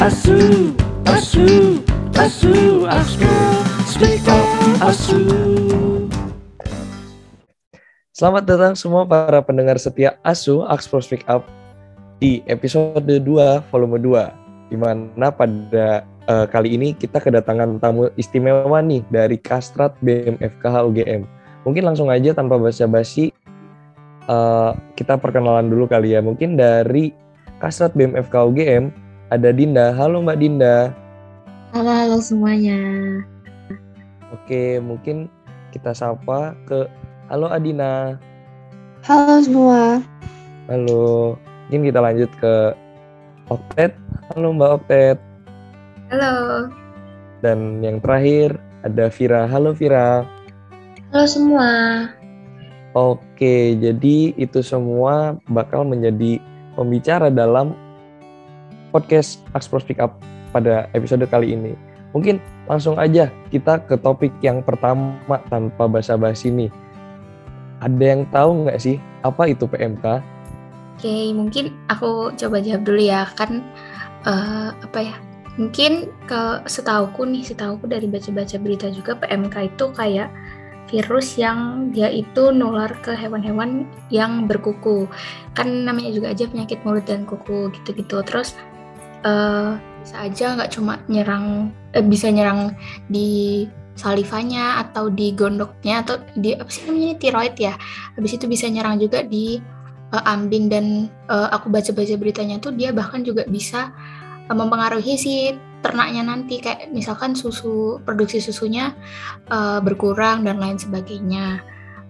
Asu, asu, asu, asu, speak up, asu. Selamat datang semua para pendengar setia ASU Axpro Speak Up di episode 2 volume 2 di mana pada eh, kali ini kita kedatangan tamu istimewa nih dari Kastrat BMFKH UGM. Mungkin langsung aja tanpa basa-basi eh, kita perkenalan dulu kali ya. Mungkin dari Kastrat BMFKH UGM ada Dinda. Halo Mbak Dinda. Halo, halo semuanya. Oke, mungkin kita sapa ke Halo Adina. Halo semua. Halo. Mungkin kita lanjut ke Oktet. Halo Mbak Oktet. Halo. Dan yang terakhir ada Vira. Halo Vira. Halo semua. Oke, jadi itu semua bakal menjadi pembicara dalam podcast Axpro Speak Up pada episode kali ini. Mungkin langsung aja kita ke topik yang pertama tanpa basa-basi nih. Ada yang tahu nggak sih apa itu PMK? Oke, mungkin aku coba jawab dulu ya. Kan eh, apa ya? Mungkin ke setauku nih, setauku dari baca-baca berita juga PMK itu kayak virus yang dia itu nular ke hewan-hewan yang berkuku. Kan namanya juga aja penyakit mulut dan kuku gitu-gitu. Terus eh, bisa aja nggak cuma nyerang, eh, bisa nyerang di salivanya atau di gondoknya atau di apa sih namanya tiroid ya. Habis itu bisa nyerang juga di eh, ambing dan eh, aku baca-baca beritanya tuh dia bahkan juga bisa eh, mempengaruhi si ternaknya nanti kayak misalkan susu produksi susunya eh, berkurang dan lain sebagainya.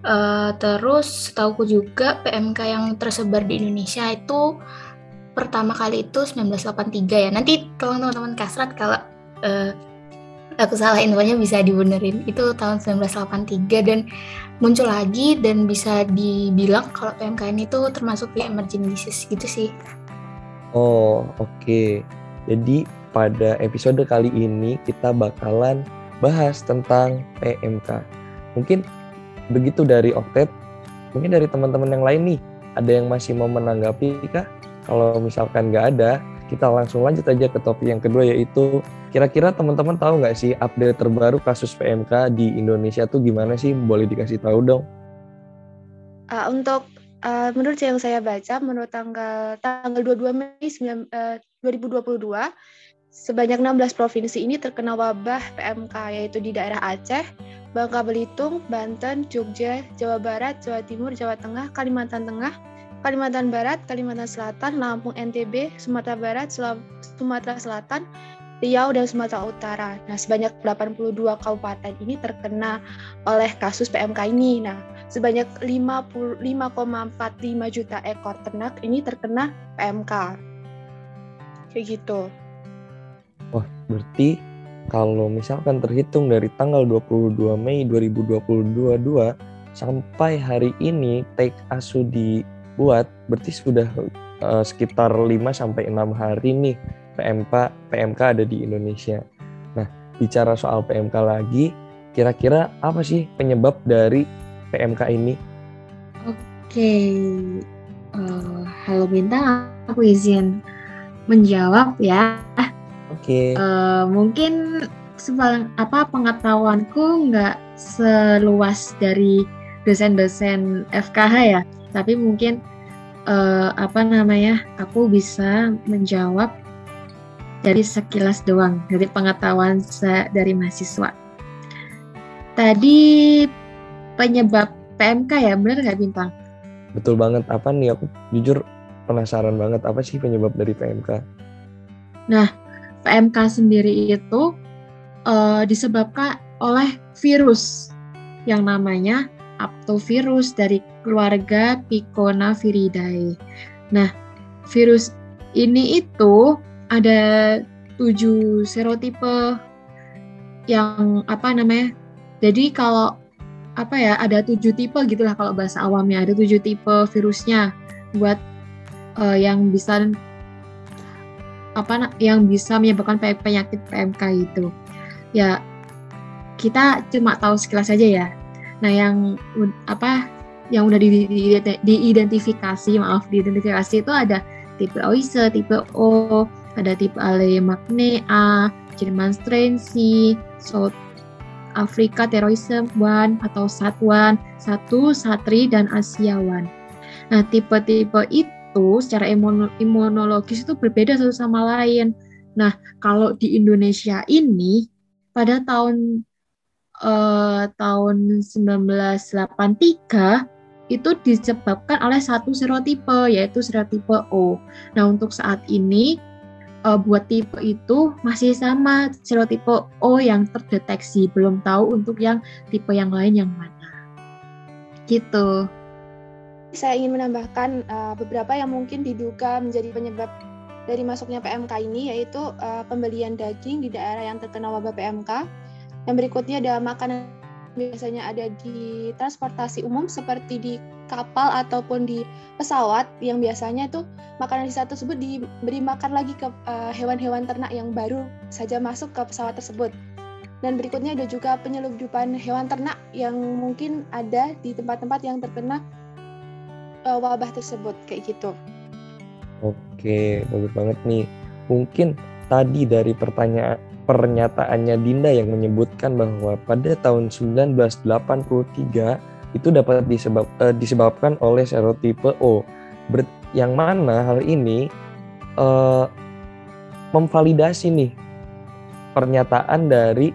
Eh, terus setauku juga PMK yang tersebar di Indonesia itu pertama kali itu 1983 ya. Nanti tolong teman-teman kasrat kalau eh, aku salah infonya bisa dibenerin. Itu tahun 1983 dan muncul lagi dan bisa dibilang kalau PMK ini tuh termasuk di emerging disease gitu sih. Oh, oke. Jadi pada episode kali ini kita bakalan bahas tentang PMK. Mungkin begitu dari Oktet, mungkin dari teman-teman yang lain nih, ada yang masih mau menanggapi kah? Kalau misalkan nggak ada, kita langsung lanjut aja ke topik yang kedua yaitu kira-kira teman-teman tahu nggak sih update terbaru kasus PMK di Indonesia tuh gimana sih? Boleh dikasih tahu dong? Uh, untuk uh, menurut yang saya baca, menurut tanggal tanggal 22 Mei 9, uh, 2022, sebanyak 16 provinsi ini terkena wabah PMK yaitu di daerah Aceh, Bangka Belitung, Banten, Jogja, Jawa Barat, Jawa Timur, Jawa Tengah, Kalimantan Tengah, Kalimantan Barat, Kalimantan Selatan, Lampung NTB, Sumatera Barat, Sumatera Selatan, Riau dan Sumatera Utara. Nah, sebanyak 82 kabupaten ini terkena oleh kasus PMK ini. Nah, sebanyak 50 5,45 juta ekor ternak ini terkena PMK. Kayak gitu. Wah, berarti kalau misalkan terhitung dari tanggal 22 Mei 2022 sampai hari ini take asu dibuat, berarti sudah eh, sekitar 5 sampai 6 hari nih PMK PMK ada di Indonesia. Nah, bicara soal PMK lagi, kira-kira apa sih penyebab dari PMK ini? Oke. Eh, halo Bintang, aku izin menjawab ya. Oke. Eh, mungkin sebalang apa pengetahuanku nggak seluas dari dosen-dosen FKH ya, tapi mungkin eh, apa namanya aku bisa menjawab dari sekilas doang dari pengetahuan dari mahasiswa. Tadi penyebab PMK ya benar nggak bintang? Betul banget. Apa nih aku jujur penasaran banget apa sih penyebab dari PMK? PMK sendiri itu eh, disebabkan oleh virus yang namanya aptovirus dari keluarga Piconaviridae. Nah, virus ini itu ada tujuh serotipe yang apa namanya? Jadi kalau apa ya ada tujuh tipe gitulah kalau bahasa awamnya ada tujuh tipe virusnya buat eh, yang bisa apa yang bisa menyebabkan pe- penyakit PMK itu. Ya kita cuma tahu sekilas saja ya. Nah yang apa yang udah di- di- diidentifikasi maaf diidentifikasi itu ada tipe Oise, tipe O, ada tipe Alemagnea, Jerman Strensi, South Afrika Teroisme One atau Satuan, Satu, Satri, dan Asiawan. Nah, tipe-tipe itu secara imunologis itu berbeda satu sama lain. Nah, kalau di Indonesia ini pada tahun eh, tahun 1983 itu disebabkan oleh satu serotipe yaitu serotipe O. Nah, untuk saat ini uh, buat tipe itu masih sama serotipe O yang terdeteksi, belum tahu untuk yang tipe yang lain yang mana. Gitu. Saya ingin menambahkan uh, beberapa yang mungkin diduga menjadi penyebab dari masuknya PMK ini yaitu uh, pembelian daging di daerah yang terkena wabah PMK. Yang berikutnya ada makanan biasanya ada di transportasi umum seperti di kapal ataupun di pesawat yang biasanya itu makanan sisa tersebut diberi makan lagi ke eh, hewan-hewan uh, ternak yang baru saja masuk ke pesawat tersebut. Dan berikutnya ada juga penyelundupan hewan ternak yang mungkin ada di tempat-tempat yang terkena uh, wabah tersebut kayak gitu. Oke, bagus banget nih. Mungkin tadi dari pertanyaan pernyataannya Dinda yang menyebutkan bahwa pada tahun 1983 itu dapat disebab, uh, disebabkan oleh serotipe O. Ber yang mana hal ini uh, memvalidasi nih pernyataan dari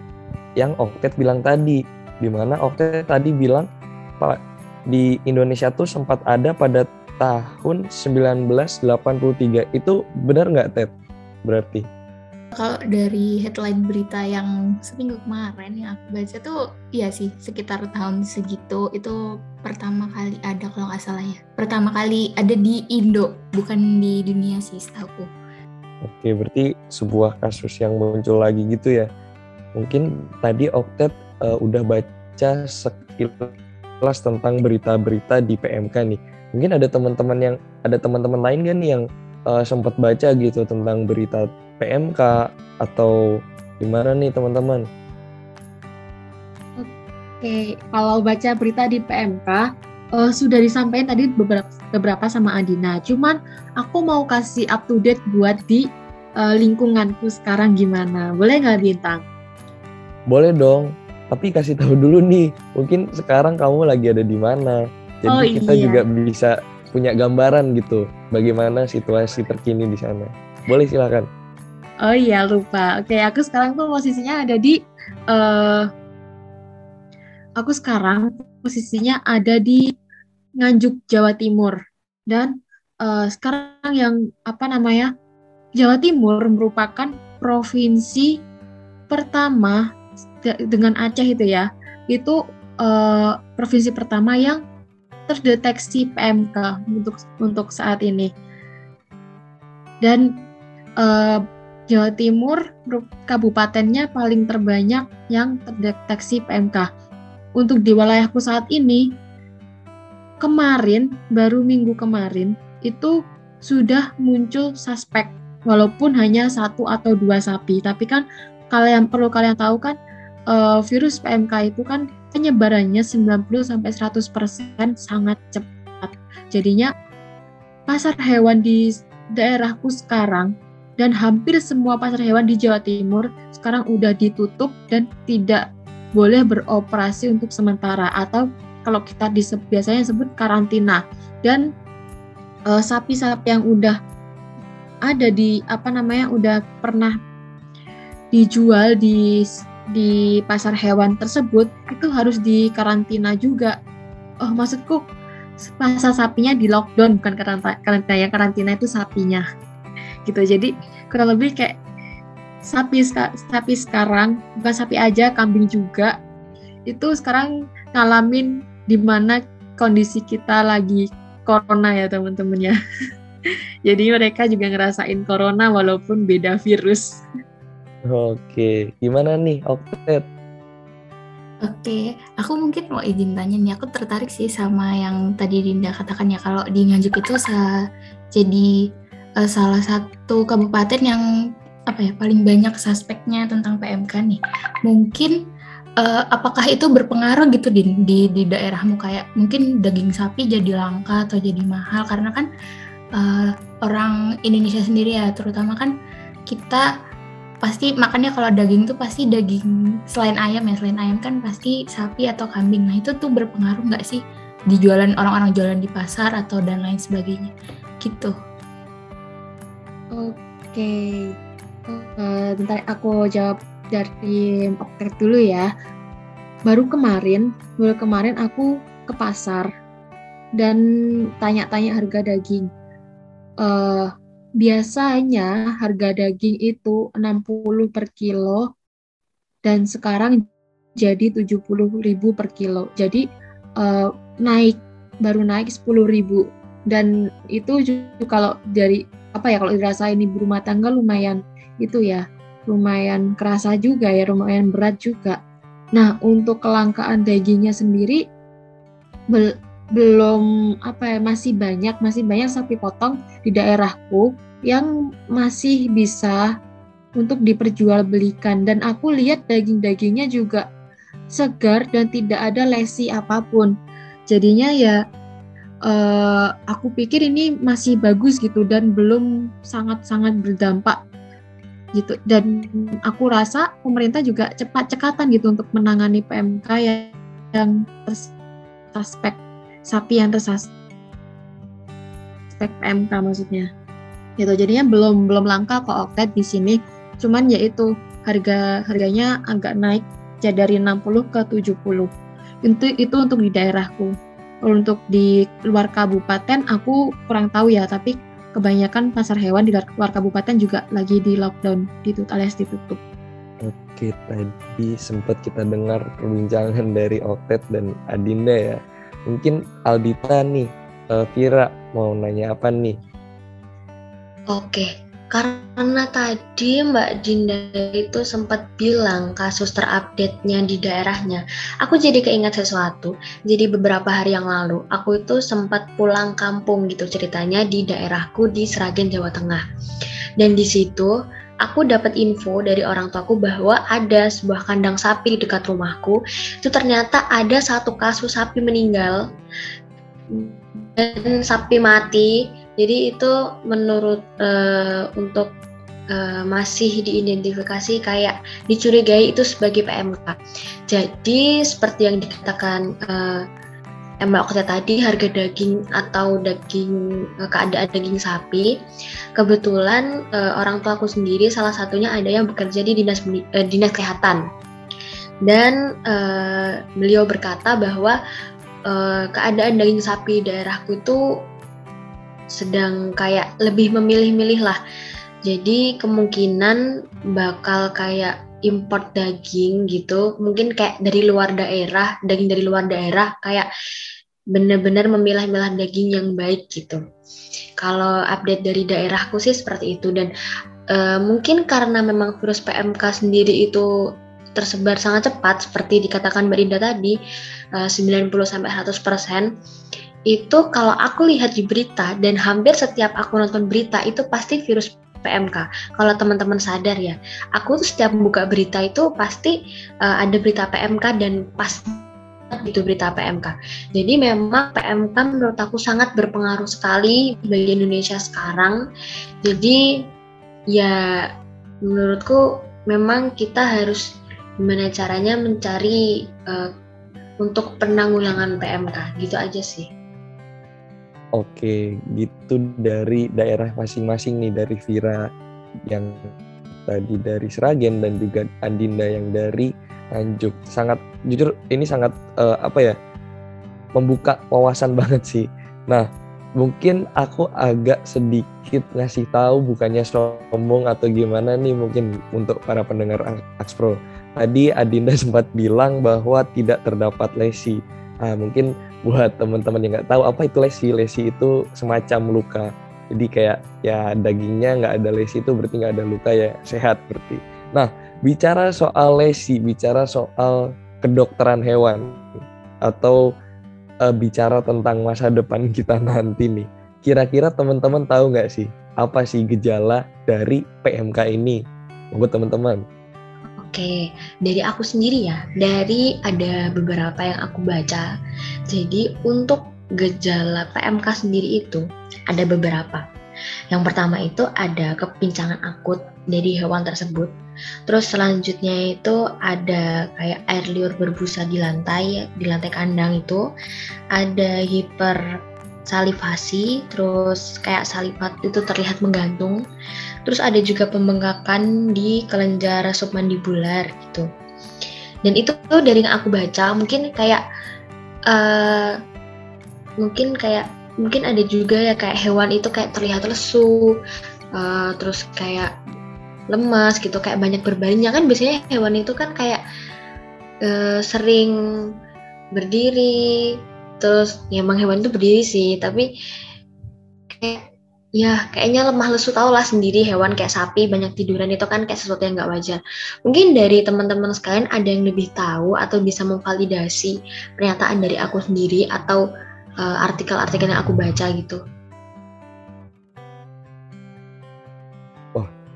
yang Oktet bilang tadi, di mana Oktet tadi bilang Pak di Indonesia tuh sempat ada pada tahun 1983 itu benar nggak Ted? Berarti? Kalau dari headline berita yang seminggu kemarin yang aku baca tuh iya sih sekitar tahun segitu itu pertama kali ada kalau nggak salah ya. Pertama kali ada di Indo bukan di dunia sih setahu. Oke berarti sebuah kasus yang muncul lagi gitu ya. Mungkin tadi Oktet uh, udah baca sekilas tentang berita-berita di PMK nih. Mungkin ada teman-teman yang ada teman-teman lain kan yang uh, sempat baca gitu tentang berita PMK atau gimana nih teman-teman? Oke, kalau baca berita di PMK uh, eh, sudah disampaikan tadi beberapa beberapa sama Adina. Cuman aku mau kasih up to date buat di uh, lingkunganku sekarang gimana. Boleh nggak bintang? Boleh dong. Tapi kasih tahu dulu nih, mungkin sekarang kamu lagi ada di mana. Jadi oh, kita iya. juga bisa punya gambaran gitu, bagaimana situasi terkini di sana. Boleh silakan. Oh iya lupa. Oke, aku sekarang tuh posisinya ada di uh, aku sekarang posisinya ada di Nganjuk Jawa Timur. Dan uh, sekarang yang apa namanya Jawa Timur merupakan provinsi pertama dengan Aceh itu ya. Itu uh, provinsi pertama yang terdeteksi PMK untuk untuk saat ini. Dan uh, Jawa Timur kabupatennya paling terbanyak yang terdeteksi PMK. Untuk di wilayahku saat ini, kemarin, baru minggu kemarin, itu sudah muncul suspek, walaupun hanya satu atau dua sapi. Tapi kan kalian perlu kalian tahu kan, uh, virus PMK itu kan penyebarannya 90-100% sangat cepat. Jadinya pasar hewan di daerahku sekarang dan hampir semua pasar hewan di Jawa Timur sekarang udah ditutup dan tidak boleh beroperasi untuk sementara atau kalau kita disebut, biasanya sebut karantina dan eh, sapi-sapi yang udah ada di apa namanya udah pernah dijual di di pasar hewan tersebut itu harus dikarantina juga. Oh maksudku pasar sapinya di lockdown bukan karantina, karantina yang karantina itu sapinya gitu. Jadi kurang lebih kayak sapi sapi sekarang bukan sapi aja kambing juga itu sekarang ngalamin di mana kondisi kita lagi corona ya teman-teman ya. Jadi mereka juga ngerasain corona walaupun beda virus. Oke gimana nih Oktet? Oke, aku mungkin mau izin tanya nih, aku tertarik sih sama yang tadi Dinda katakan ya, kalau di Nganjuk itu jadi uh, salah satu kabupaten yang apa ya paling banyak suspeknya tentang PMK nih. Mungkin uh, apakah itu berpengaruh gitu di, di di daerahmu kayak mungkin daging sapi jadi langka atau jadi mahal karena kan uh, orang Indonesia sendiri ya, terutama kan kita pasti makannya kalau daging tuh pasti daging selain ayam ya, selain ayam kan pasti sapi atau kambing. Nah itu tuh berpengaruh nggak sih di jualan orang-orang jualan di pasar atau dan lain sebagainya gitu. Oke, uh, bentar aku jawab dari Okter dulu ya. Baru kemarin, baru kemarin aku ke pasar dan tanya-tanya harga daging. Uh, biasanya harga daging itu 60 per kilo dan sekarang jadi 70 ribu per kilo. Jadi uh, naik, baru naik 10 ribu. Dan itu juga kalau dari apa ya kalau dirasain ibu rumah tangga lumayan itu ya lumayan kerasa juga ya lumayan berat juga. Nah untuk kelangkaan dagingnya sendiri bel belum apa ya masih banyak masih banyak sapi potong di daerahku yang masih bisa untuk diperjualbelikan. Dan aku lihat daging-dagingnya juga segar dan tidak ada lesi apa pun. Jadinya ya uh, aku pikir ini masih bagus gitu dan belum sangat-sangat berdampak gitu. Dan aku rasa pemerintah juga cepat cekatan gitu untuk menangani PMK yang, yang aspek sapi yang tersuspek PMK maksudnya. Gitu jadinya belum belum langka kok oktet di sini. Cuman yaitu harga harganya agak naik jadi dari 60 ke 70 itu itu untuk di daerahku untuk di luar kabupaten aku kurang tahu ya, tapi kebanyakan pasar hewan di luar kabupaten juga lagi di lockdown, ditutup alias ditutup. Oke, tadi sempat kita dengar perbincangan dari Oktet dan Adinda ya. Mungkin Aldita nih, uh, Vira mau nanya apa nih? Oke, karena tadi Mbak Dinda itu sempat bilang kasus terupdate-nya di daerahnya, aku jadi keingat sesuatu. Jadi beberapa hari yang lalu, aku itu sempat pulang kampung gitu ceritanya di daerahku di Seragen, Jawa Tengah. Dan di situ aku dapat info dari orang tuaku bahwa ada sebuah kandang sapi di dekat rumahku. Itu ternyata ada satu kasus sapi meninggal dan sapi mati jadi itu menurut uh, untuk uh, masih diidentifikasi kayak dicurigai itu sebagai PMK. Jadi seperti yang dikatakan uh, Mbak Okta tadi harga daging atau daging keadaan daging sapi kebetulan uh, orang tua aku sendiri salah satunya ada yang bekerja di dinas uh, dinas kesehatan dan uh, beliau berkata bahwa keadaan daging sapi daerahku itu sedang kayak lebih memilih-milih lah. Jadi kemungkinan bakal kayak import daging gitu, mungkin kayak dari luar daerah, daging dari luar daerah kayak benar-benar memilah-milah daging yang baik gitu. Kalau update dari daerahku sih seperti itu dan uh, mungkin karena memang virus PMK sendiri itu tersebar sangat cepat seperti dikatakan Mbak Dinda tadi uh, 90 sampai 100 persen itu kalau aku lihat di berita dan hampir setiap aku nonton berita itu pasti virus PMK. Kalau teman-teman sadar ya, aku tuh setiap buka berita itu pasti uh, ada berita PMK dan pas itu berita PMK. Jadi memang PMK menurut aku sangat berpengaruh sekali bagi Indonesia sekarang. Jadi ya menurutku memang kita harus gimana caranya mencari uh, untuk penanggulangan PMK gitu aja sih. Oke, gitu dari daerah masing-masing nih dari Vira yang tadi dari Seragen dan juga Andinda yang dari Nganjuk. Sangat jujur ini sangat uh, apa ya? membuka wawasan banget sih. Nah, mungkin aku agak sedikit ngasih tahu bukannya sombong atau gimana nih mungkin untuk para pendengar Axpro. Tadi Adinda sempat bilang bahwa tidak terdapat lesi. Nah, mungkin buat teman-teman yang nggak tahu apa itu lesi. Lesi itu semacam luka. Jadi kayak ya dagingnya nggak ada lesi itu berarti nggak ada luka ya sehat berarti. Nah bicara soal lesi bicara soal kedokteran hewan atau uh, bicara tentang masa depan kita nanti nih kira-kira teman-teman tahu nggak sih apa sih gejala dari PMK ini? Buat teman-teman Oke, dari aku sendiri ya, dari ada beberapa yang aku baca. Jadi untuk gejala PMK sendiri itu ada beberapa. Yang pertama itu ada kepincangan akut dari hewan tersebut. Terus selanjutnya itu ada kayak air liur berbusa di lantai, di lantai kandang itu ada hiper salivasi, terus kayak salivat itu terlihat menggantung. Terus ada juga pembengkakan di kelenjar submandibular gitu. Dan itu tuh dari yang aku baca mungkin kayak uh, mungkin kayak mungkin ada juga ya kayak hewan itu kayak terlihat lesu, uh, terus kayak lemas gitu kayak banyak berbaringnya kan biasanya hewan itu kan kayak uh, sering berdiri terus ya emang hewan itu berdiri sih tapi kayak ya kayaknya lemah lesu tau lah sendiri hewan kayak sapi banyak tiduran itu kan kayak sesuatu yang nggak wajar mungkin dari teman-teman sekalian ada yang lebih tahu atau bisa memvalidasi pernyataan dari aku sendiri atau uh, artikel-artikel yang aku baca gitu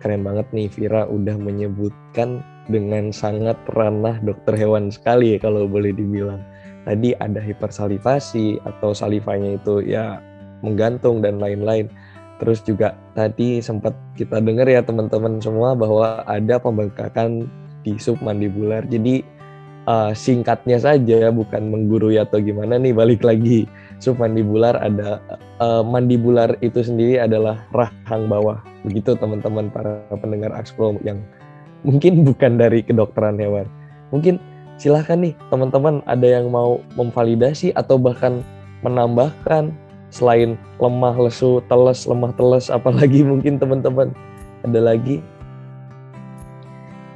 keren banget nih Vira udah menyebutkan dengan sangat ranah dokter hewan sekali ya kalau boleh dibilang. Tadi ada hipersalivasi atau salivanya itu ya menggantung dan lain-lain. Terus juga tadi sempat kita dengar ya teman-teman semua bahwa ada pembengkakan di submandibular. Jadi uh, singkatnya saja bukan menggurui atau gimana nih balik lagi. Submandibular ada uh, mandibular itu sendiri adalah rahang bawah. Begitu teman-teman para pendengar Axpro yang mungkin bukan dari kedokteran hewan. Mungkin silahkan nih teman-teman ada yang mau memvalidasi atau bahkan menambahkan selain lemah lesu teles lemah teles apalagi mungkin teman-teman ada lagi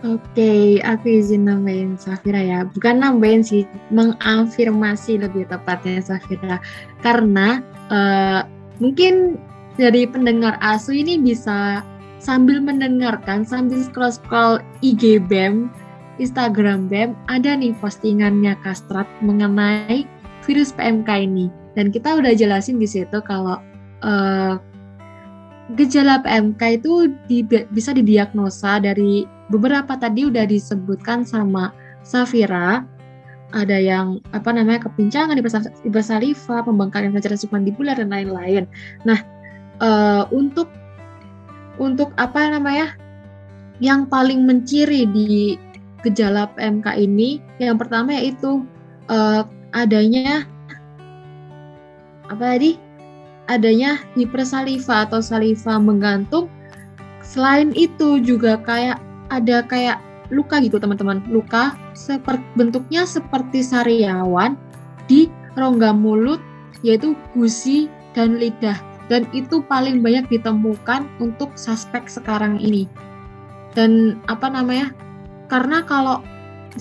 Oke, aku izin nambahin Safira ya. Bukan nambahin sih, mengafirmasi lebih tepatnya Safira. Karena uh, mungkin dari pendengar asu ini bisa sambil mendengarkan, sambil scroll-scroll IG BEM, Instagram BEM, ada nih postingannya Kastrat mengenai virus PMK ini. Dan kita udah jelasin di situ kalau uh, gejala PMK itu di, bisa didiagnosa dari beberapa tadi udah disebutkan sama Safira ada yang apa namanya kepincangan di bersaliva, pembengkakan kelenjar submandibular dan lain-lain. Nah, uh, untuk untuk apa namanya yang paling menciri di gejala PMK ini, yang pertama yaitu uh, adanya apa tadi? Adanya hipersaliva atau saliva menggantung. Selain itu juga kayak ada kayak luka gitu teman-teman luka seperti bentuknya seperti sariawan di rongga mulut yaitu gusi dan lidah dan itu paling banyak ditemukan untuk suspek sekarang ini dan apa namanya karena kalau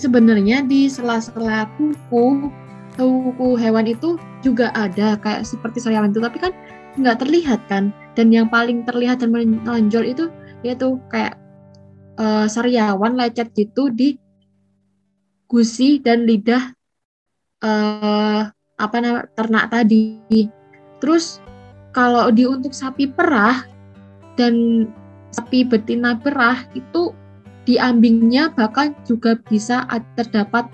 sebenarnya di sela-sela kuku kuku hewan itu juga ada kayak seperti sariawan itu tapi kan nggak terlihat kan dan yang paling terlihat dan menonjol itu yaitu kayak uh, sariawan lecet gitu di gusi dan lidah uh, apa namanya ternak tadi. Terus kalau di untuk sapi perah dan sapi betina perah itu di ambingnya bahkan juga bisa terdapat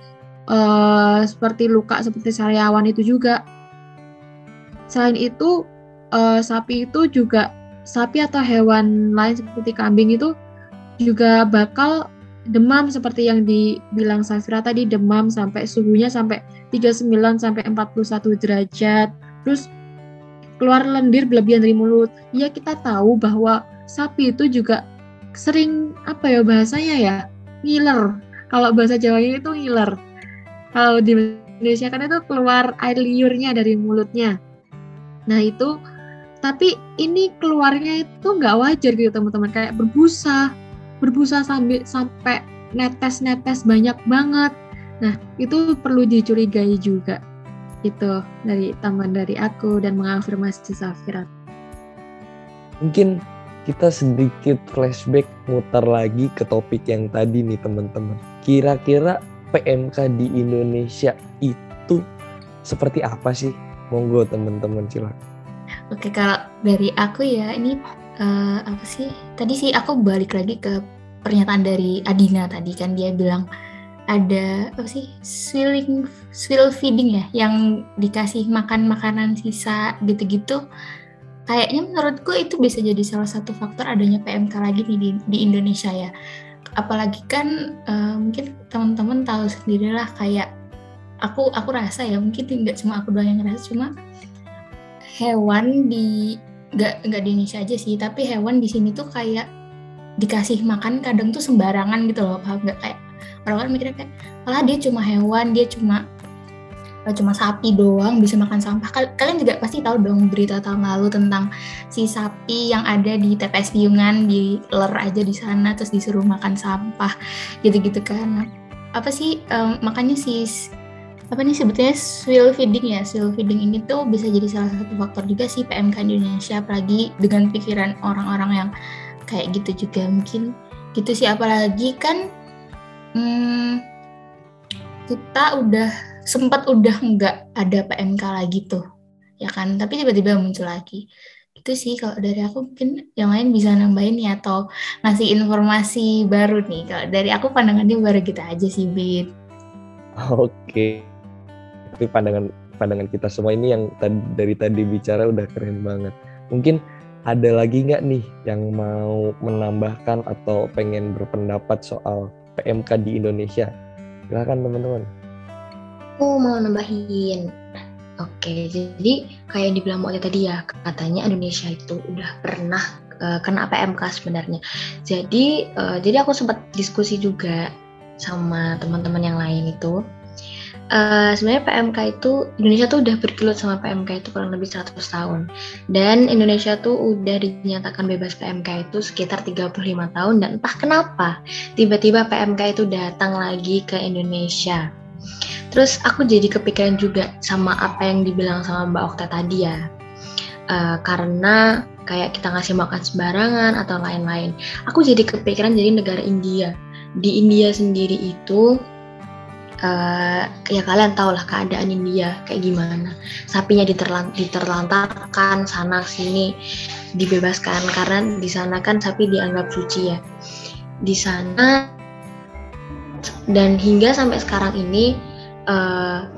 uh, seperti luka seperti sariawan itu juga. Selain itu uh, sapi itu juga sapi atau hewan lain seperti kambing itu juga bakal demam seperti yang dibilang Safira tadi demam sampai suhunya sampai 39 sampai 41 derajat. Terus keluar lendir berlebihan dari mulut. Ya kita tahu bahwa sapi itu juga sering apa ya bahasanya ya ngiler. Kalau bahasa Jawanya itu ngiler. Kalau di Indonesia kan itu keluar air liurnya dari mulutnya. Nah itu tapi ini keluarnya itu nggak wajar gitu teman-teman kayak berbusa berbusa sambil sampai netes-netes banyak banget. Nah, itu perlu dicurigai juga. Itu dari taman dari aku dan mengafirmasi Safira. Mungkin kita sedikit flashback mutar lagi ke topik yang tadi nih teman-teman. Kira-kira PMK di Indonesia itu seperti apa sih? Monggo teman-teman silakan. Oke, kalau dari aku ya ini uh, apa sih tadi sih aku balik lagi ke pernyataan dari Adina tadi kan dia bilang ada apa sih swilling swill feeding ya yang dikasih makan makanan sisa gitu-gitu kayaknya menurutku itu bisa jadi salah satu faktor adanya PMK lagi nih di, di Indonesia ya. Apalagi kan uh, mungkin teman-teman tahu sendirilah kayak aku aku rasa ya mungkin tidak cuma aku doang yang ngerasa cuma hewan di nggak nggak di Indonesia aja sih tapi hewan di sini tuh kayak dikasih makan kadang tuh sembarangan gitu loh paham nggak? Kayak orang-orang mikirnya kayak malah dia cuma hewan dia cuma cuma sapi doang bisa makan sampah. Kalian juga pasti tahu dong berita tahun lalu tentang si sapi yang ada di TPS Piungan di ler aja di sana terus disuruh makan sampah gitu-gitu kan. Apa sih um, makanya si apa nih sebetulnya swill feeding ya swill feeding ini tuh bisa jadi salah satu faktor juga sih PMK di Indonesia apalagi dengan pikiran orang-orang yang kayak gitu juga mungkin gitu sih apalagi kan hmm, kita udah sempat udah nggak ada PMK lagi tuh ya kan? Tapi tiba-tiba muncul lagi. Itu sih kalau dari aku mungkin yang lain bisa nambahin ya atau ngasih informasi baru nih. Kalau dari aku pandangannya baru kita aja sih Bit. Oke. Tapi pandangan pandangan kita semua ini yang tadi, dari tadi bicara udah keren banget. Mungkin ada lagi nggak nih yang mau menambahkan atau pengen berpendapat soal PMK di Indonesia? Silakan teman-teman aku mau nambahin. Oke, jadi kayak yang dibilang Mbak tadi ya, katanya Indonesia itu udah pernah uh, kena PMK sebenarnya. Jadi, uh, jadi aku sempat diskusi juga sama teman-teman yang lain itu. Uh, sebenarnya PMK itu Indonesia tuh udah bergelut sama PMK itu kurang lebih 100 tahun dan Indonesia tuh udah dinyatakan bebas PMK itu sekitar 35 tahun dan entah kenapa tiba-tiba PMK itu datang lagi ke Indonesia Terus aku jadi kepikiran juga sama apa yang dibilang sama Mbak Okta tadi ya. Uh, karena kayak kita ngasih makan sembarangan atau lain-lain. Aku jadi kepikiran jadi negara India. Di India sendiri itu uh, ya kalian tau lah keadaan India kayak gimana. Sapinya diterlant diterlantarkan sana sini dibebaskan karena di sana kan sapi dianggap suci ya. Di sana dan hingga sampai sekarang ini uh,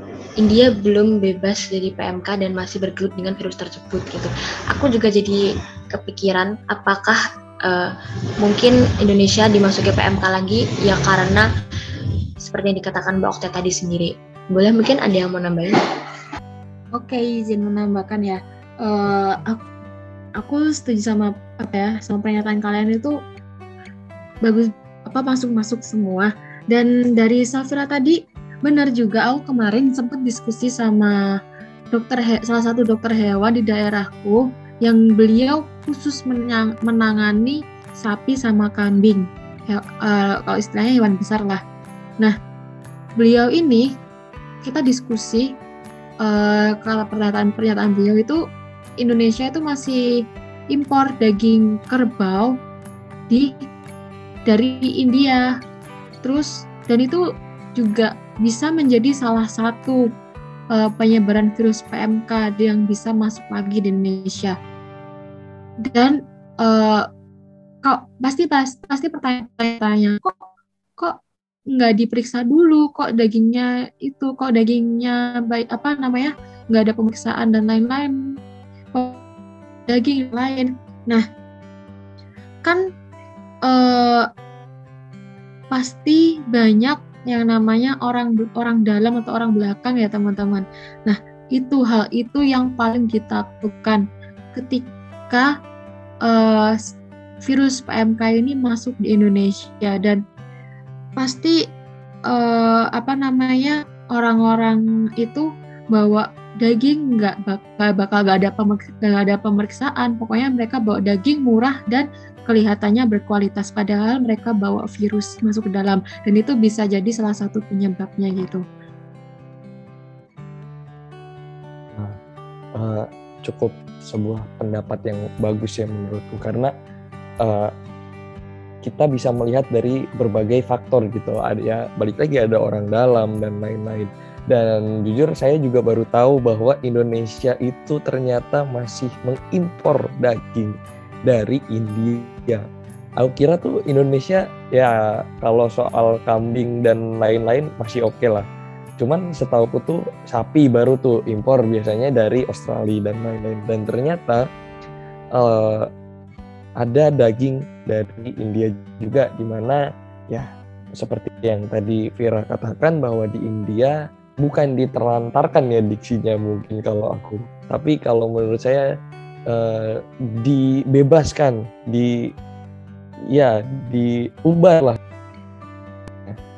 India belum bebas dari PMK dan masih bergelut dengan virus tersebut gitu. Aku juga jadi kepikiran apakah uh, mungkin Indonesia dimasuki PMK lagi ya karena seperti yang dikatakan Mbak Okta tadi sendiri. Boleh mungkin ada yang mau nambahin? Oke, izin menambahkan ya. Uh, aku, aku setuju sama apa ya sama pernyataan kalian itu bagus apa masuk masuk semua dan dari Safira tadi benar juga aku kemarin sempat diskusi sama dokter he, salah satu dokter hewan di daerahku yang beliau khusus menang, menangani sapi sama kambing. He, uh, kalau istilahnya hewan besar lah. Nah beliau ini kita diskusi uh, kalau pernyataan pernyataan beliau itu Indonesia itu masih impor daging kerbau di dari India. Terus dan itu juga bisa menjadi salah satu uh, penyebaran virus PMK yang bisa masuk lagi di Indonesia. Dan uh, kok pasti pasti pertanyaan kok kok nggak diperiksa dulu? Kok dagingnya itu kok dagingnya baik apa namanya nggak ada pemeriksaan dan lain-lain? Daging lain. Nah kan uh, pasti banyak yang namanya orang orang dalam atau orang belakang ya teman-teman. Nah itu hal itu yang paling kita lakukan ketika uh, virus PMK ini masuk di Indonesia dan pasti uh, apa namanya orang-orang itu bawa daging nggak bakal bakal gak ada gak ada pemeriksaan pokoknya mereka bawa daging murah dan kelihatannya berkualitas padahal mereka bawa virus masuk ke dalam dan itu bisa jadi salah satu penyebabnya gitu. Nah, uh, cukup sebuah pendapat yang bagus ya menurutku karena uh, kita bisa melihat dari berbagai faktor gitu ada ya balik lagi ada orang dalam dan lain-lain dan jujur saya juga baru tahu bahwa Indonesia itu ternyata masih mengimpor daging dari India. Aku kira tuh Indonesia ya kalau soal kambing dan lain-lain masih oke okay lah. Cuman setahuku tuh sapi baru tuh impor biasanya dari Australia dan lain-lain. Dan ternyata uh, ada daging dari India juga di mana ya seperti yang tadi Vira katakan bahwa di India bukan diterlantarkan ya diksinya mungkin kalau aku tapi kalau menurut saya uh, dibebaskan di ya diubah lah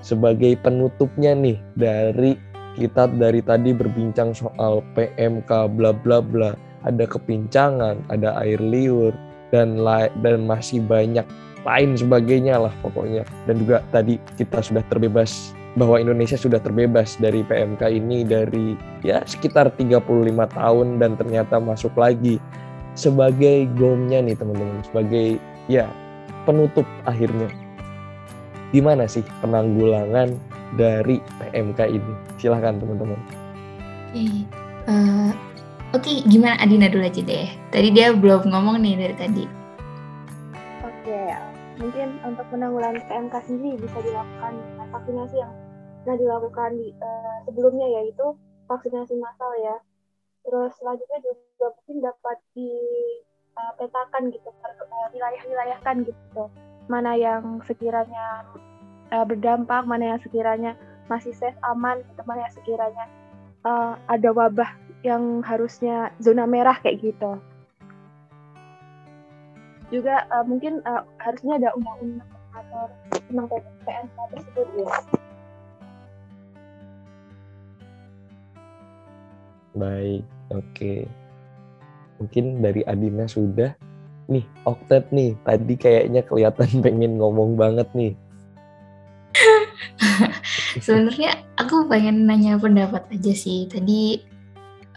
sebagai penutupnya nih dari kita dari tadi berbincang soal PMK bla bla bla. Ada kepincangan ada air liur dan dan masih banyak lain sebagainya lah pokoknya. Dan juga tadi kita sudah terbebas bahwa Indonesia sudah terbebas dari PMK ini dari ya sekitar 35 tahun dan ternyata masuk lagi sebagai gomnya nih teman-teman. Sebagai ya penutup akhirnya. Gimana sih penanggulangan dari PMK ini? Silahkan teman-teman. Oke okay. uh, eh, oke okay, gimana Adina dulu aja deh. Tadi dia belum ngomong nih dari tadi. Oke okay. mungkin untuk penanggulangan PMK sendiri bisa dilakukan vaksinasi yang sudah dilakukan di, uh, sebelumnya yaitu vaksinasi massal ya terus selanjutnya juga mungkin dapat dipetakan uh, gitu wilayah-wilayahkan gitu. Mana yang sekiranya uh, berdampak mana yang sekiranya masih safe aman gitu mana yang sekiranya ada wabah yang harusnya zona merah kayak gitu. Juga mungkin harusnya ada undang-undang atau tentang PMK tersebut ya. Baik, oke. Mungkin dari Adina sudah. Nih, Oktet nih, tadi kayaknya kelihatan pengen ngomong banget nih. Sebenarnya aku pengen nanya pendapat aja sih. Tadi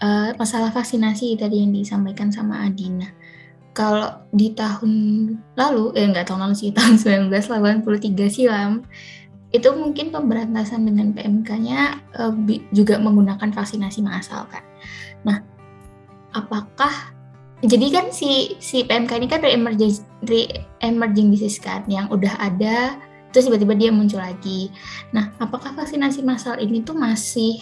uh, masalah vaksinasi tadi yang disampaikan sama Adina. Kalau di tahun lalu, eh enggak tahun lalu sih, tahun 1983 silam, itu mungkin pemberantasan dengan PMK-nya uh, juga menggunakan vaksinasi massal kan. Nah, apakah jadi kan si si PMK ini kan re-emerging re-emerging disease kan yang udah ada terus tiba-tiba dia muncul lagi. Nah, apakah vaksinasi massal ini tuh masih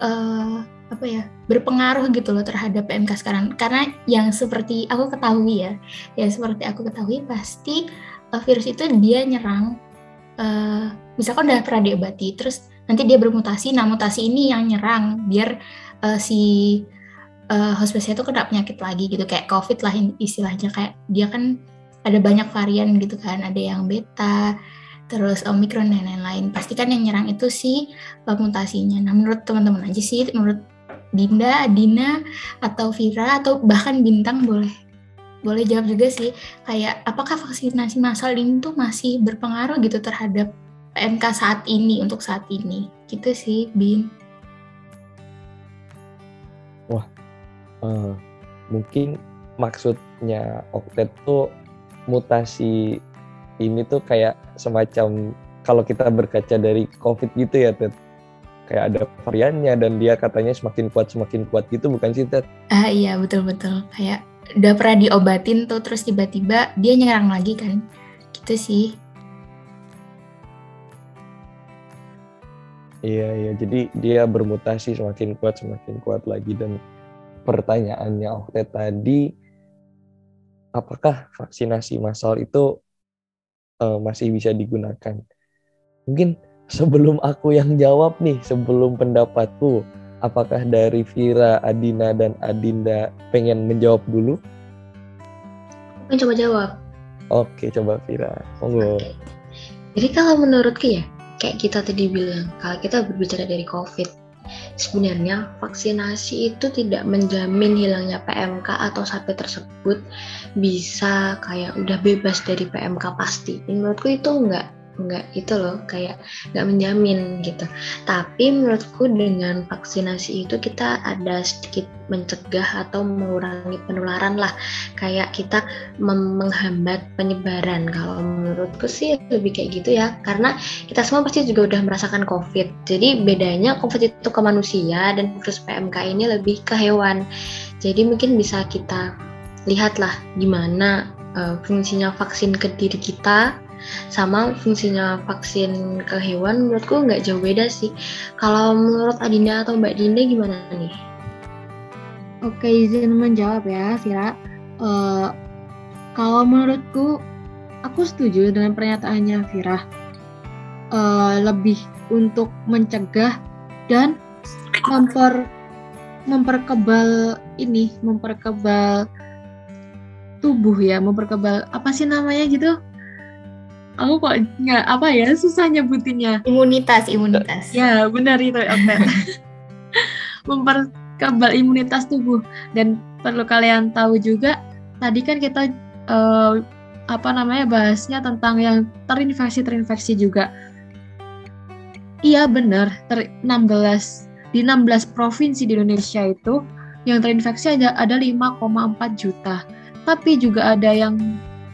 uh, apa ya berpengaruh gitu loh terhadap PMK sekarang? Karena yang seperti aku ketahui ya, ya seperti aku ketahui pasti uh, virus itu dia nyerang uh, misalkan udah pernah diobati terus nanti dia bermutasi nah mutasi ini yang nyerang biar uh, si uh, hospesnya itu kena penyakit lagi gitu kayak covid lah istilahnya kayak dia kan ada banyak varian gitu kan ada yang beta terus omikron dan lain-lain. Pasti kan yang nyerang itu si mutasinya nah menurut teman-teman aja sih menurut Dinda, Dina, atau Vira, atau bahkan Bintang boleh boleh jawab juga sih kayak apakah vaksinasi massal ini tuh masih berpengaruh gitu terhadap PMK saat ini untuk saat ini? Gitu sih Bin uh, mungkin maksudnya Oktet tuh mutasi ini tuh kayak semacam kalau kita berkaca dari COVID gitu ya Ted kayak ada variannya dan dia katanya semakin kuat semakin kuat gitu bukan sih Ted? Ah iya betul betul. Kayak udah pernah diobatin tuh terus tiba-tiba dia nyerang lagi kan? Gitu sih. Iya iya. Jadi dia bermutasi semakin kuat semakin kuat lagi dan pertanyaannya Okte tadi apakah vaksinasi massal itu uh, masih bisa digunakan mungkin sebelum aku yang jawab nih sebelum pendapatku apakah dari Vira, Adina, dan Adinda pengen menjawab dulu? Pengen coba jawab. Oke, coba Vira. Monggo. Oke. Jadi kalau menurutku ya, kayak kita tadi bilang, kalau kita berbicara dari COVID, sebenarnya vaksinasi itu tidak menjamin hilangnya PMK atau sapi tersebut bisa kayak udah bebas dari PMK pasti. Menurutku itu enggak nggak itu loh kayak nggak menjamin gitu. Tapi menurutku dengan vaksinasi itu kita ada sedikit mencegah atau mengurangi penularan lah. Kayak kita menghambat penyebaran. Kalau menurutku sih lebih kayak gitu ya karena kita semua pasti juga udah merasakan covid jadi bedanya covid itu ke manusia dan virus PMK ini lebih ke hewan jadi mungkin bisa kita lihatlah gimana uh, fungsinya vaksin ke diri kita sama fungsinya vaksin ke hewan menurutku nggak jauh beda sih. Kalau menurut Adinda atau Mbak Dinda gimana nih? Oke, izin menjawab ya, Vira. Eh, kalau menurutku, aku setuju dengan pernyataannya Vira. Eh, lebih untuk mencegah dan memper memperkebal ini, memperkebal tubuh ya, memperkebal apa sih namanya gitu? Aku kok nggak apa ya susah nyebutinnya. Imunitas, imunitas. Ya benar itu memperkebal imunitas tubuh dan perlu kalian tahu juga tadi kan kita eh, apa namanya bahasnya tentang yang terinfeksi terinfeksi juga. Iya benar, ter 16 di 16 provinsi di Indonesia itu yang terinfeksi ada ada 5,4 juta. Tapi juga ada yang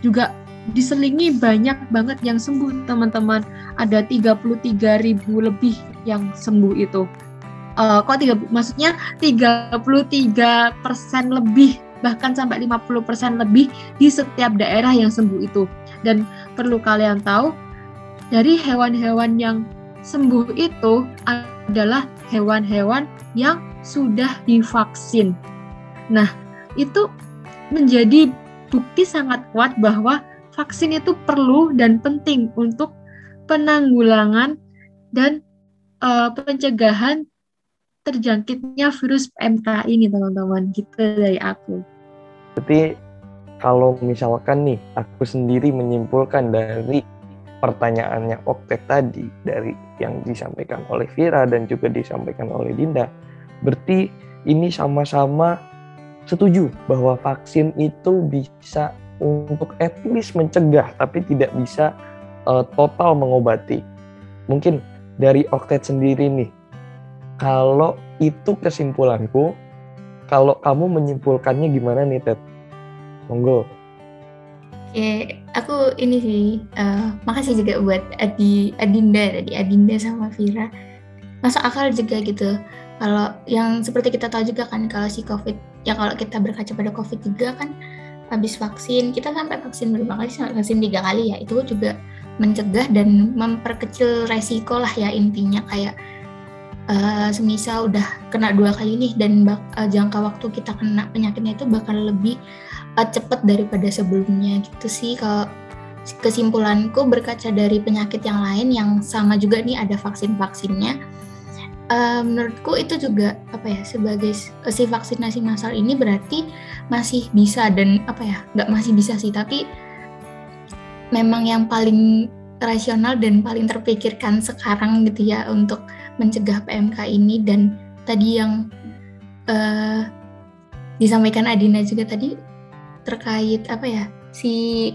juga diselingi banyak banget yang sembuh teman-teman. Ada 33 ribu lebih yang sembuh itu. Eh, kok tiga, maksudnya 33 persen lebih bahkan sampai 50 persen lebih di setiap daerah yang sembuh itu. Dan perlu kalian tahu dari hewan-hewan yang sembuh itu adalah hewan-hewan yang sudah divaksin. Nah, itu menjadi bukti sangat kuat bahwa vaksin itu perlu dan penting untuk penanggulangan dan eh, pencegahan terjangkitnya virus PMK ini, teman-teman. Gitu dari aku. Berarti kalau misalkan nih aku sendiri menyimpulkan dari pertanyaannya Oktet tadi dari yang disampaikan oleh Vira dan juga disampaikan oleh Dinda, berarti ini sama-sama setuju bahwa vaksin itu bisa untuk at least mencegah tapi tidak bisa uh, total mengobati. Mungkin dari Oktet sendiri nih, kalau itu kesimpulanku, kalau kamu menyimpulkannya gimana nih Ted? Monggo. Oke, aku ini sih, uh, makasih juga buat Adi, Adinda tadi, Adinda sama Vira. Masuk akal juga gitu. Kalau yang seperti kita tahu juga kan kalau si COVID, ya kalau kita berkaca pada COVID juga kan habis vaksin, kita sampai vaksin berapa kali, vaksin tiga kali ya, itu juga mencegah dan memperkecil resiko lah ya intinya kayak uh, semisal udah kena dua kali nih dan bak, uh, jangka waktu kita kena penyakitnya itu bakal lebih uh, cepat daripada sebelumnya gitu sih. Kalau kesimpulanku berkaca dari penyakit yang lain yang sama juga nih ada vaksin-vaksinnya uh, menurutku itu juga apa ya sebagai si vaksinasi massal ini berarti masih bisa dan apa ya nggak masih bisa sih tapi memang yang paling rasional dan paling terpikirkan sekarang gitu ya untuk mencegah PMK ini dan tadi yang uh, disampaikan Adina juga tadi terkait apa ya si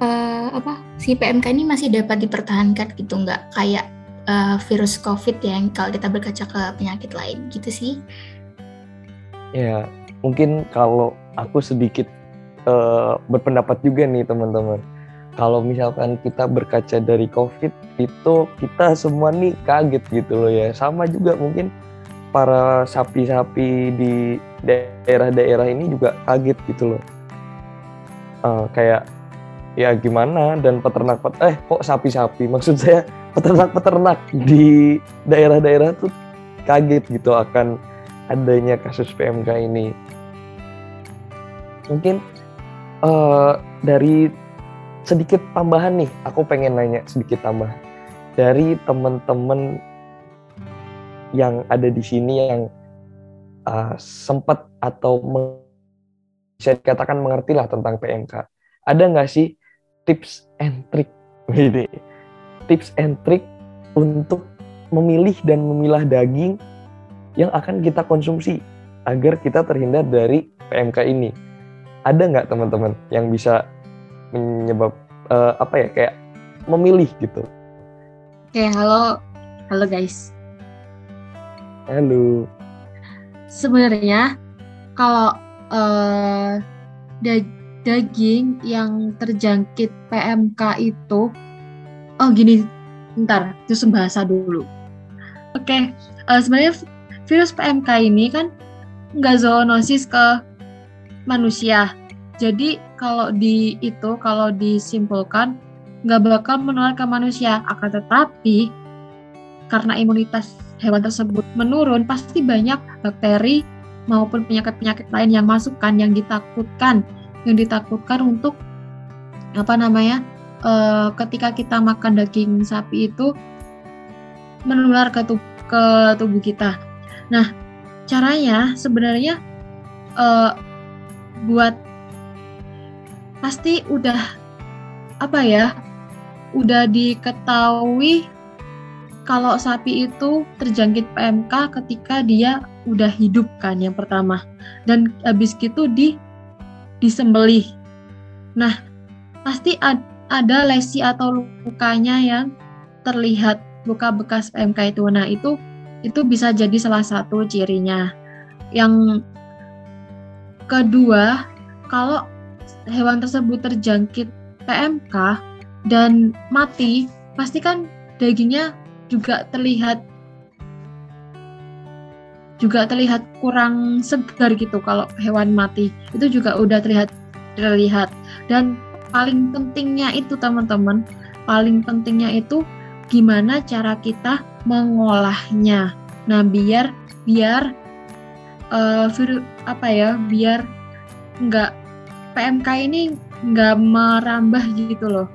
uh, apa si PMK ini masih dapat dipertahankan gitu nggak kayak uh, virus COVID ya, yang kalau kita berkaca ke penyakit lain gitu sih. Ya mungkin kalau aku sedikit uh, berpendapat juga nih teman-teman. Kalau misalkan kita berkaca dari COVID itu kita semua nih kaget gitu loh ya. Sama juga mungkin para sapi-sapi di daerah-daerah ini juga kaget gitu loh. Uh, kayak ya gimana dan peternak pet eh kok sapi-sapi maksud saya peternak-peternak di daerah-daerah tuh kaget gitu akan adanya kasus PMK ini. Mungkin uh, dari sedikit tambahan nih, aku pengen nanya sedikit tambahan dari teman-teman yang ada di sini yang uh, sempat atau bisa dikatakan mengerti lah tentang PMK. Ada nggak sih tips and trick ini? Tips and trick untuk memilih dan memilah daging yang akan kita konsumsi agar kita terhindar dari PMK ini. Ada nggak teman-teman yang bisa menyebab uh, apa ya kayak memilih gitu? Oke, halo, halo guys. Halo. Sebenarnya kalau uh, da- daging yang terjangkit PMK itu, oh gini, ntar itu bahasa dulu. Oke, uh, sebenarnya virus PMK ini kan nggak zoonosis ke manusia. Jadi kalau di itu kalau disimpulkan nggak bakal menular ke manusia. Akan tetapi karena imunitas hewan tersebut menurun, pasti banyak bakteri maupun penyakit-penyakit lain yang masukkan yang ditakutkan yang ditakutkan untuk apa namanya uh, ketika kita makan daging sapi itu menular ke, tubuh, ke tubuh kita. Nah, caranya sebenarnya uh, buat pasti udah apa ya udah diketahui kalau sapi itu terjangkit PMK ketika dia udah hidup kan yang pertama dan habis gitu di disembelih. Nah, pasti ad, ada lesi atau lukanya yang terlihat luka bekas PMK itu. Nah, itu itu bisa jadi salah satu cirinya. Yang kedua, kalau hewan tersebut terjangkit PMK dan mati, pasti kan dagingnya juga terlihat juga terlihat kurang segar gitu kalau hewan mati. Itu juga udah terlihat terlihat dan paling pentingnya itu teman-teman, paling pentingnya itu gimana cara kita mengolahnya. Nah, biar biar uh, virus apa ya, biar nggak PMK ini nggak merambah gitu loh.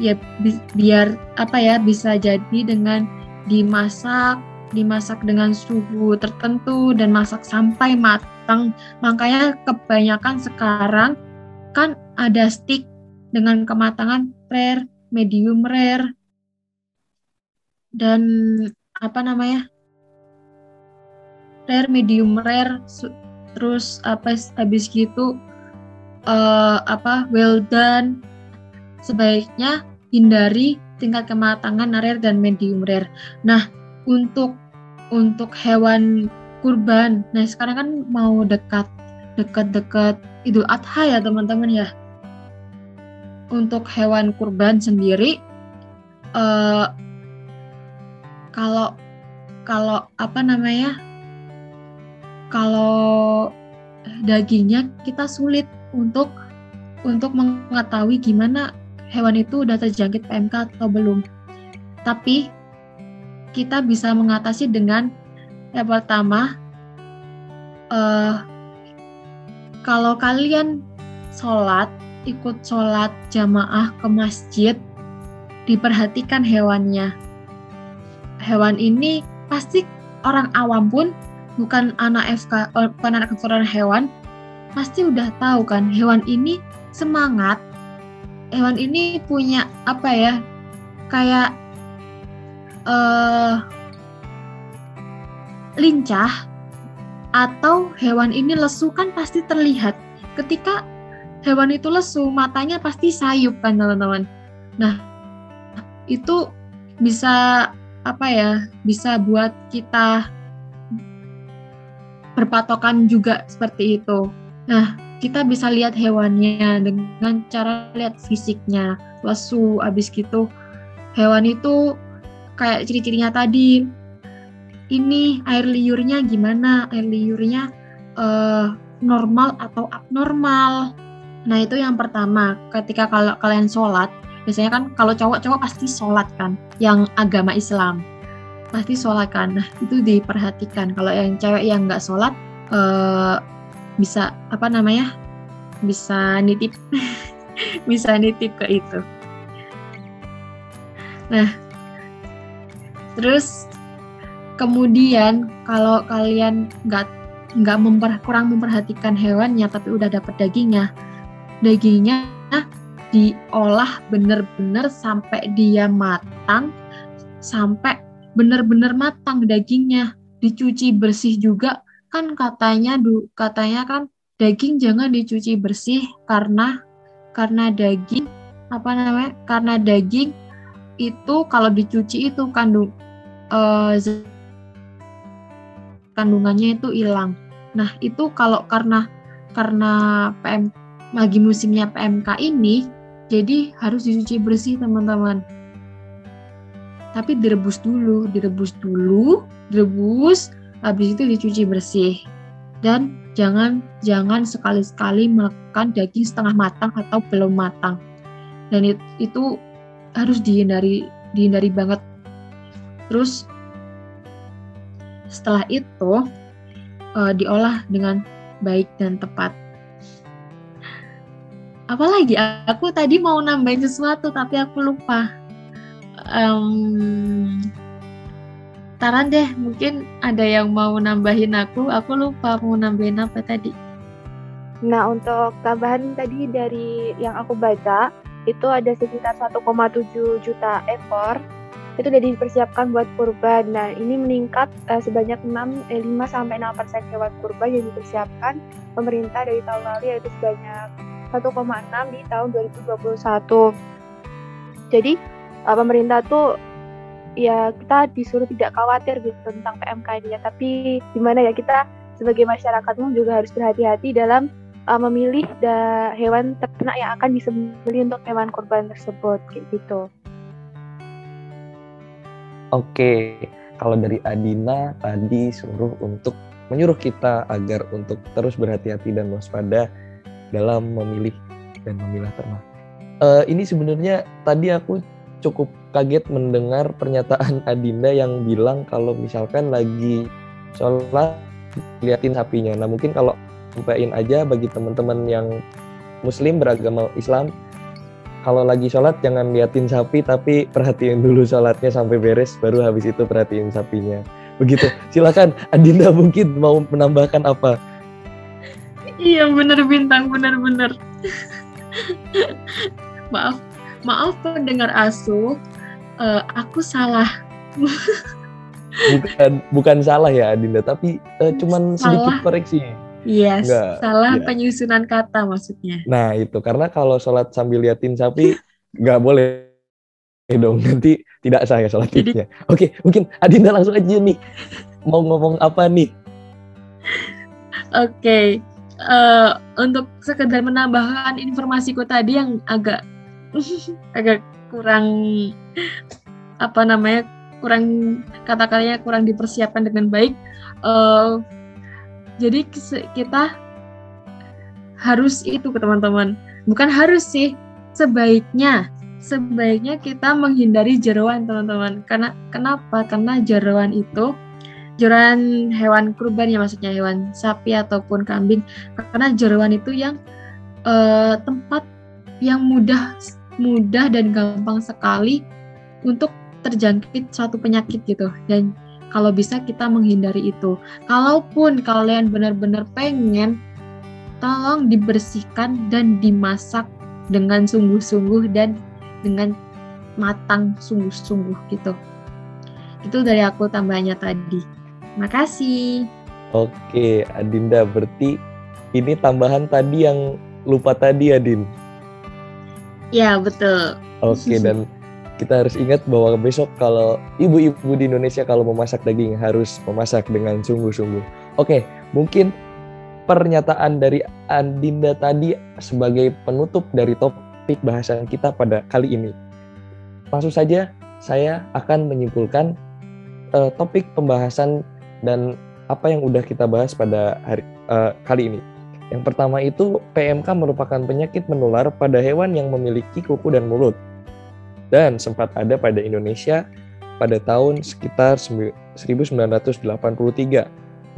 Ya bi biar apa ya bisa jadi dengan dimasak dimasak dengan suhu tertentu dan masak sampai matang. Makanya kebanyakan sekarang kan ada stick dengan kematangan rare, medium rare, dan apa namanya rare, medium rare, terus apa habis gitu uh, apa well done. Sebaiknya hindari tingkat kematangan rare dan medium rare. Nah, untuk untuk hewan kurban. Nah, sekarang kan mau dekat dekat-dekat Idul Adha ya, teman-teman ya. Untuk hewan kurban sendiri uh, kalau kalau apa namanya? Kalau dagingnya kita sulit untuk untuk mengetahui gimana hewan itu udah terjangkit PMK atau belum. Tapi kita bisa mengatasi dengan yang pertama, uh, kalau kalian sholat, ikut sholat jamaah ke masjid, diperhatikan hewannya. Hewan ini pasti orang awam pun bukan anak FK, eh, bukan anak keturunan hewan, pasti udah tahu kan hewan ini semangat, hewan ini punya apa ya, kayak uh, lincah atau hewan ini lesu kan pasti terlihat. Ketika hewan itu lesu, matanya pasti sayup kan teman-teman. Nah, itu bisa apa ya? Bisa buat kita berpatokan juga seperti itu. Nah, kita bisa lihat hewannya dengan cara lihat fisiknya, lesu, abis gitu. Hewan itu kayak ciri-cirinya tadi. Ini air liurnya gimana? Air liurnya uh, normal atau abnormal? Nah itu yang pertama. Ketika kalau kalian sholat biasanya kan kalau cowok-cowok pasti sholat kan yang agama Islam. Pasti sholat kan. Nah itu diperhatikan. Kalau yang cewek yang nggak sholat uh, bisa apa namanya bisa nitip bisa nitip ke itu. Nah Terus kemudian kalau kalian nggak nggak memper, kurang memperhatikan hewannya tapi udah dapat dagingnya, dagingnya diolah bener-bener sampai dia matang, sampai bener-bener matang dagingnya, dicuci bersih juga kan katanya du katanya kan daging jangan dicuci bersih karena karena daging apa namanya karena daging itu kalau dicuci itu kandung uh, kandungannya itu hilang. Nah itu kalau karena karena PM lagi musimnya PMK ini, jadi harus dicuci bersih teman-teman. Tapi direbus dulu, direbus dulu, direbus, habis itu dicuci bersih. Dan jangan jangan sekali-sekali makan daging setengah matang atau belum matang. Dan itu harus dihindari dihindari banget terus setelah itu uh, diolah dengan baik dan tepat. Apalagi aku tadi mau nambahin sesuatu tapi aku lupa. Um, taran deh, mungkin ada yang mau nambahin aku. Aku lupa mau nambahin apa tadi. Nah, untuk tambahan tadi dari yang aku baca, itu ada sekitar 1,7 juta ekor itu sudah dipersiapkan buat kurban. Nah, ini meningkat uh, sebanyak 6 eh, 5 sampai 6 persen hewan kurban yang dipersiapkan pemerintah dari tahun lalu yaitu sebanyak 1,6 di tahun 2021. Jadi uh, pemerintah tuh ya kita disuruh tidak khawatir gitu tentang PMK ini ya, tapi gimana ya kita sebagai masyarakat umum juga harus berhati-hati dalam uh, memilih da hewan ternak yang akan disembelih untuk hewan kurban tersebut kayak gitu. Oke, kalau dari Adina tadi suruh untuk menyuruh kita agar untuk terus berhati-hati dan waspada dalam memilih dan memilah ternak. Uh, ini sebenarnya tadi aku cukup kaget mendengar pernyataan Adinda yang bilang kalau misalkan lagi sholat liatin sapinya. Nah mungkin kalau sampaikan aja bagi teman-teman yang Muslim beragama Islam kalau lagi sholat jangan liatin sapi tapi perhatiin dulu sholatnya sampai beres baru habis itu perhatiin sapinya. Begitu. Silakan Adinda mungkin mau menambahkan apa? Iya bener bintang bener-bener maaf maaf pendengar asu uh, aku salah bukan bukan salah ya Adinda tapi uh, cuman salah. sedikit koreksi Yes, Enggak, salah ya. penyusunan kata maksudnya. Nah itu karena kalau sholat sambil liatin sapi nggak boleh dong nanti tidak sah ya sholatnya. Oke mungkin Adinda langsung aja nih mau ngomong apa nih? Oke okay. uh, eh, untuk sekedar menambahkan informasiku tadi yang agak agak kurang apa namanya kurang kata-katanya kurang dipersiapkan dengan baik. Uh, jadi kita harus itu ke teman-teman. Bukan harus sih, sebaiknya sebaiknya kita menghindari jeruan teman-teman. Karena kenapa? Karena jeruan itu jeruan hewan kurban ya maksudnya hewan sapi ataupun kambing. Karena jeruan itu yang uh, tempat yang mudah mudah dan gampang sekali untuk terjangkit suatu penyakit gitu dan kalau bisa kita menghindari itu. Kalaupun kalian benar-benar pengen, tolong dibersihkan dan dimasak dengan sungguh-sungguh dan dengan matang sungguh-sungguh gitu. Itu dari aku tambahnya tadi. Makasih. Oke, Adinda, berarti ini tambahan tadi yang lupa tadi, Adin. Ya, betul. Oke, dan kita harus ingat bahwa besok kalau ibu-ibu di Indonesia kalau memasak daging harus memasak dengan sungguh-sungguh. Oke, mungkin pernyataan dari Andinda tadi sebagai penutup dari topik bahasan kita pada kali ini. Langsung saja saya akan menyimpulkan uh, topik pembahasan dan apa yang udah kita bahas pada hari uh, kali ini. Yang pertama itu PMK merupakan penyakit menular pada hewan yang memiliki kuku dan mulut dan sempat ada pada Indonesia pada tahun sekitar 1983.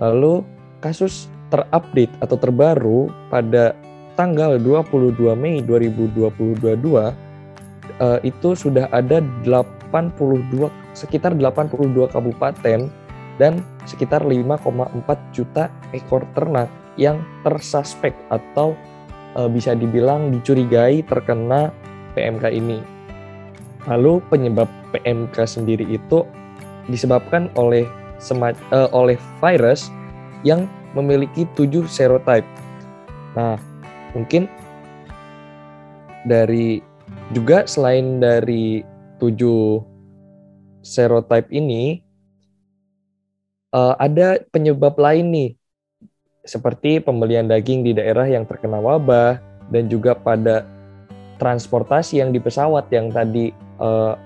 Lalu kasus terupdate atau terbaru pada tanggal 22 Mei 2022 uh, itu sudah ada 82 sekitar 82 kabupaten dan sekitar 5,4 juta ekor ternak yang tersuspek atau uh, bisa dibilang dicurigai terkena PMK ini. Lalu penyebab PMK sendiri itu disebabkan oleh uh, oleh virus yang memiliki tujuh serotype. Nah, mungkin dari juga selain dari tujuh serotype ini uh, ada penyebab lain nih seperti pembelian daging di daerah yang terkena wabah dan juga pada transportasi yang di pesawat yang tadi uh,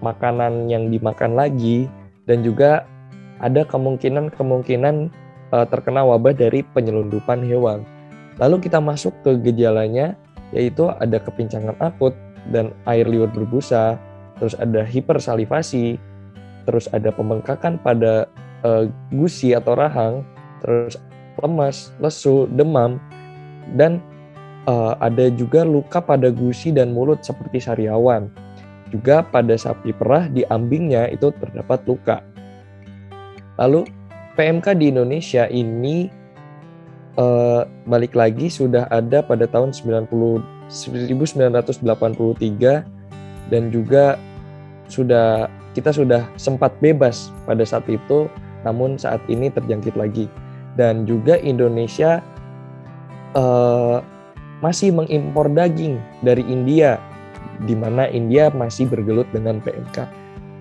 makanan yang dimakan lagi dan juga ada kemungkinan-kemungkinan uh, terkena wabah dari penyelundupan hewan. Lalu kita masuk ke gejalanya yaitu ada kepincangan akut dan air liur berbusa, terus ada hipersalivasi, terus ada pembengkakan pada uh, gusi atau rahang, terus lemas, lesu, demam, dan uh, ada juga luka pada gusi dan mulut seperti sariawan. Juga pada sapi perah di ambingnya itu terdapat luka. Lalu PMK di Indonesia ini uh, balik lagi sudah ada pada tahun 90 1983 dan juga sudah kita sudah sempat bebas pada saat itu namun saat ini terjangkit lagi dan juga Indonesia uh, masih mengimpor daging dari India, di mana India masih bergelut dengan PMK.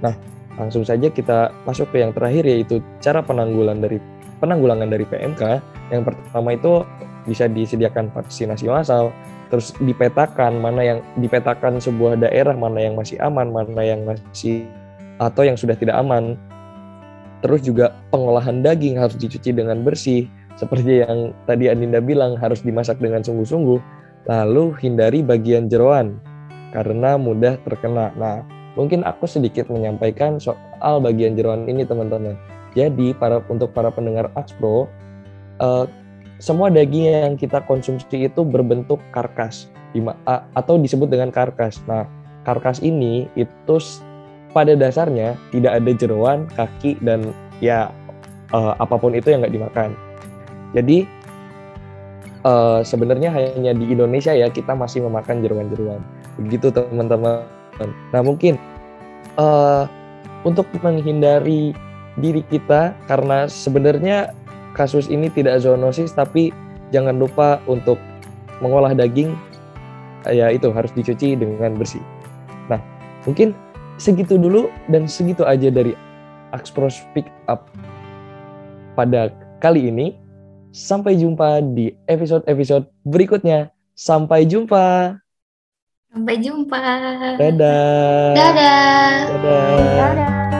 Nah, langsung saja kita masuk ke yang terakhir yaitu cara penanggulangan dari penanggulangan dari PMK. Yang pertama itu bisa disediakan vaksinasi massal, terus dipetakan mana yang dipetakan sebuah daerah mana yang masih aman, mana yang masih atau yang sudah tidak aman. Terus juga pengolahan daging harus dicuci dengan bersih, seperti yang tadi Adinda bilang harus dimasak dengan sungguh-sungguh, lalu hindari bagian jeroan karena mudah terkena. Nah, mungkin aku sedikit menyampaikan soal bagian jeroan ini teman-teman. Jadi para untuk para pendengar Axpro, uh, semua daging yang kita konsumsi itu berbentuk karkas atau disebut dengan karkas. Nah, karkas ini itu pada dasarnya tidak ada jeroan, kaki dan ya uh, apa pun itu yang nggak dimakan. Jadi uh, sebenarnya hanya di Indonesia ya kita masih memakan jeruan-jeruan. Begitu teman-teman. Nah mungkin uh, untuk menghindari diri kita karena sebenarnya kasus ini tidak zoonosis tapi jangan lupa untuk mengolah daging ya itu harus dicuci dengan bersih. Nah mungkin segitu dulu dan segitu aja dari Axpro Speak Up pada kali ini. Sampai jumpa di episode-episode berikutnya. Sampai jumpa. Sampai jumpa. Dadah. Dadah.